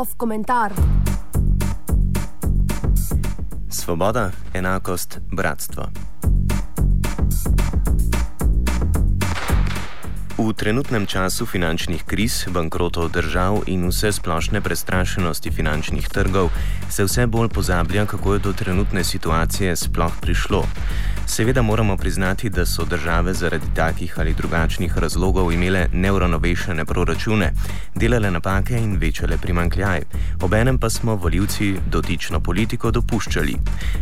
Off komentar. Svoboda, enakost, bratstvo. Trenutnem času finančnih kriz, bankrotov držav in vse splošne prestrašenosti finančnih trgov se vse bolj pozablja, kako je do trenutne situacije sploh prišlo. Seveda moramo priznati, da so države zaradi takih ali drugačnih razlogov imele neuravnovešene proračune, delale napake in večale primankljaj. Obenem pa smo voljivci dotično politiko dopuščali.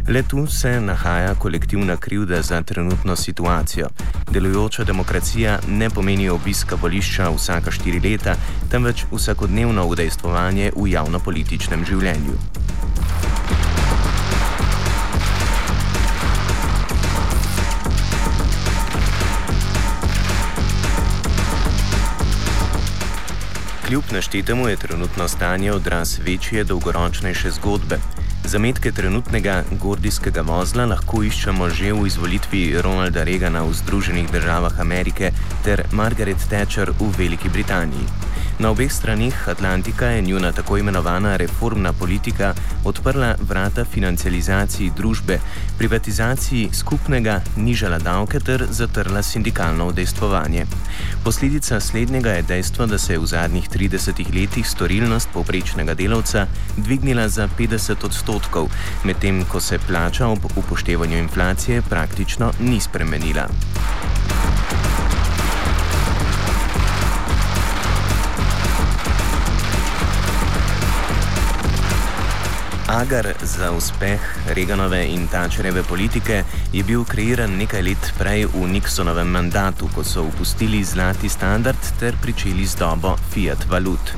Le tu se nahaja kolektivna krivda za trenutno situacijo. Delujoča demokracija ne pomeni obiska volišča vsaka štiri leta, temveč vsakodnevno udejstvovanje v javno-političnem življenju. Kljub naštetemu je trenutno stanje odraz večje, dolgoročnejše zgodbe. Zametke trenutnega gordijskega vozla lahko iščemo že v izvolitvi Ronalda Reagana v Združenih državah Amerike ter Margaret Thatcher v Veliki Britaniji. Na obeh stranih Atlantika je njuna tako imenovana reformna politika odprla vrata financializaciji družbe, privatizaciji skupnega, nižala davke ter zatrla sindikalno udejstvovanje. Posledica slednjega je dejstvo, da se je v zadnjih 30 letih storilnost povprečnega delavca dvignila za 50 odstotkov, medtem ko se plača ob upoštevanju inflacije praktično ni spremenila. Agar za uspeh Reganove in Tačereve politike je bil kreiran nekaj let prej v Nixonovem mandatu, ko so upustili zlati standard ter pričeli z dobo fiat valut.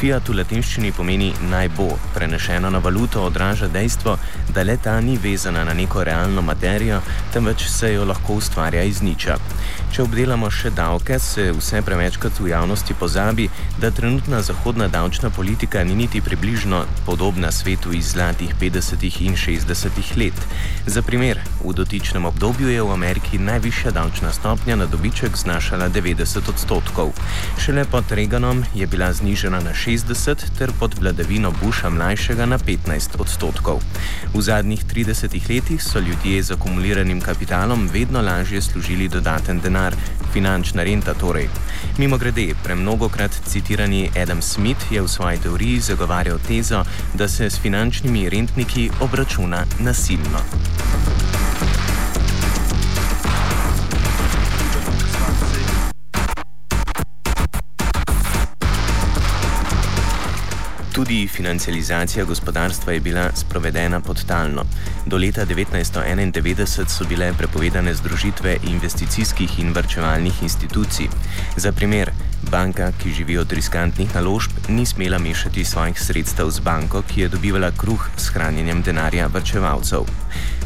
Fiat v latinščini pomeni naj bo, prenešeno na valuto odraža dejstvo, da le ta ni vezana na neko realno materijo, temveč se jo lahko ustvarja iz niča. Če obdelamo še davke, se vse prevečkrat v javnosti pozabi, da trenutna zahodna davčna politika ni niti približno podobna svetu iz zlatih 50. in 60. let. Za primer, v dotičnem obdobju je v Ameriki najvišja davčna stopnja na dobiček znašala 90 odstotkov. Šele pod Reaganom je bila znižena na 60. 60 ter pod vladavino Busha mlajšega na 15 odstotkov. V zadnjih 30 letih so ljudje z akumuliranim kapitalom vedno lažje služili dodaten denar, finančna renta torej. Mimo grede, premnogokrat citirani Adam Smith je v svoji teoriji zagovarjal tezo, da se s finančnimi rentniki obračuna nasilno. Tudi financializacija gospodarstva je bila sprovedena podtalno. Do leta 1991 so bile prepovedane združitve investicijskih in vrčevalnih institucij. Za primer, banka, ki živi od riskantnih naložb, ni smela mešati svojih sredstev z banko, ki je dobivala kruh s hranjenjem denarja vrčevalcev.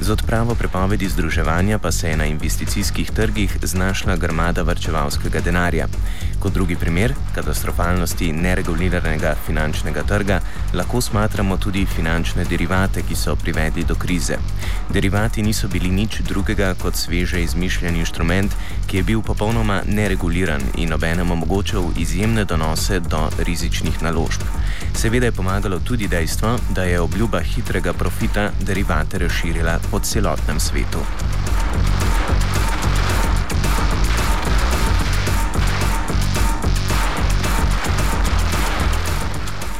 Z odpravo prepovedi združevanja pa se je na investicijskih trgih znašla grmada vrčevalskega denarja. Kot drugi primer katastrofalnosti nereguliranega finančnega trga lahko smatramo tudi finančne derivate, ki so privedli do krize. Derivati niso bili nič drugega kot sveže izmišljen inštrument, ki je bil popolnoma nereguliran in obenem omogočal izjemne donose do rizičnih naložb. Seveda je pomagalo tudi dejstvo, da je obljuba hitrega profita derivate razširila po celotnem svetu.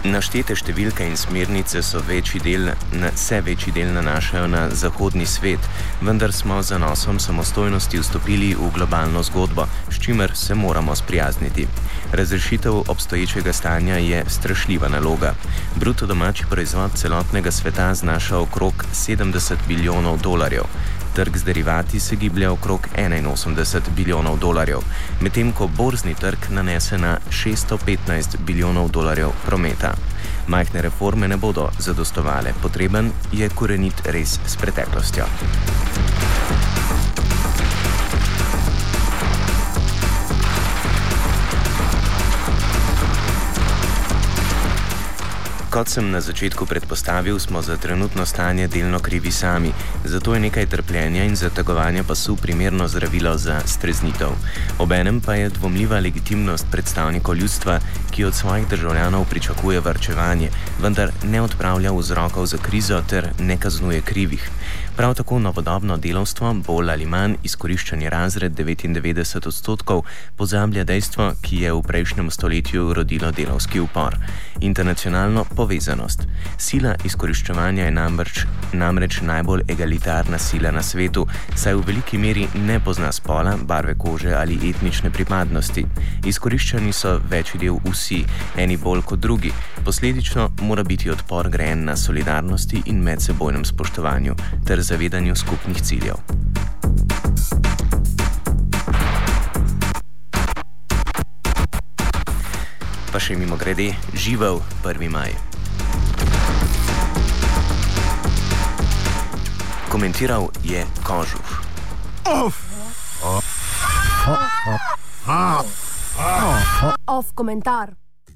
Naštete številke in smernice so večji del, na, se večji del nanašajo na zahodni svet, vendar smo z nosom samostojnosti vstopili v globalno zgodbo, s čimer se moramo sprijazniti. Razrešitev obstoječega stanja je strašljiva naloga. Bruto domači proizvod celotnega sveta znaša okrog 70 bilijonov dolarjev. Trg z derivati se giblje okrog 81 bilijonov dolarjev, medtem ko borzni trg nanese na 615 bilijonov dolarjev prometa. Majhne reforme ne bodo zadostovale, potreben je korenit res s preteklostjo. Kot sem na začetku predpostavil, smo za trenutno stanje delno krivi sami, zato je nekaj trpljenja in zategovanja pasu primerno zdravilo za streznitev. Obenem pa je dvomljiva legitimnost predstavnikov ljudstva, ki od svojih državljanov pričakuje varčevanje, vendar ne odpravlja vzrokov za krizo ter ne kaznuje krivih. Prav tako novodobno delovstvo, bolj ali manj izkoriščanje razred 99 odstotkov, pozablja dejstvo, ki je v prejšnjem stoletju rodilo delovski upor - internacionalno povezanost. Sila izkoriščevanja je namreč, namreč najbolj egalitarna sila na svetu, saj v veliki meri ne pozna spola, barve kože ali etnične pripadnosti. Izkoriščani so večji del vsi, eni bolj kot drugi. Posledično mora biti odpor grejen na solidarnosti in medsebojnem spoštovanju ter zavedanju skupnih ciljev. Pa še mimo grede, živel 1. maj. Komentiral je Kožuh. Off, off, off, off, off, off, off komentar.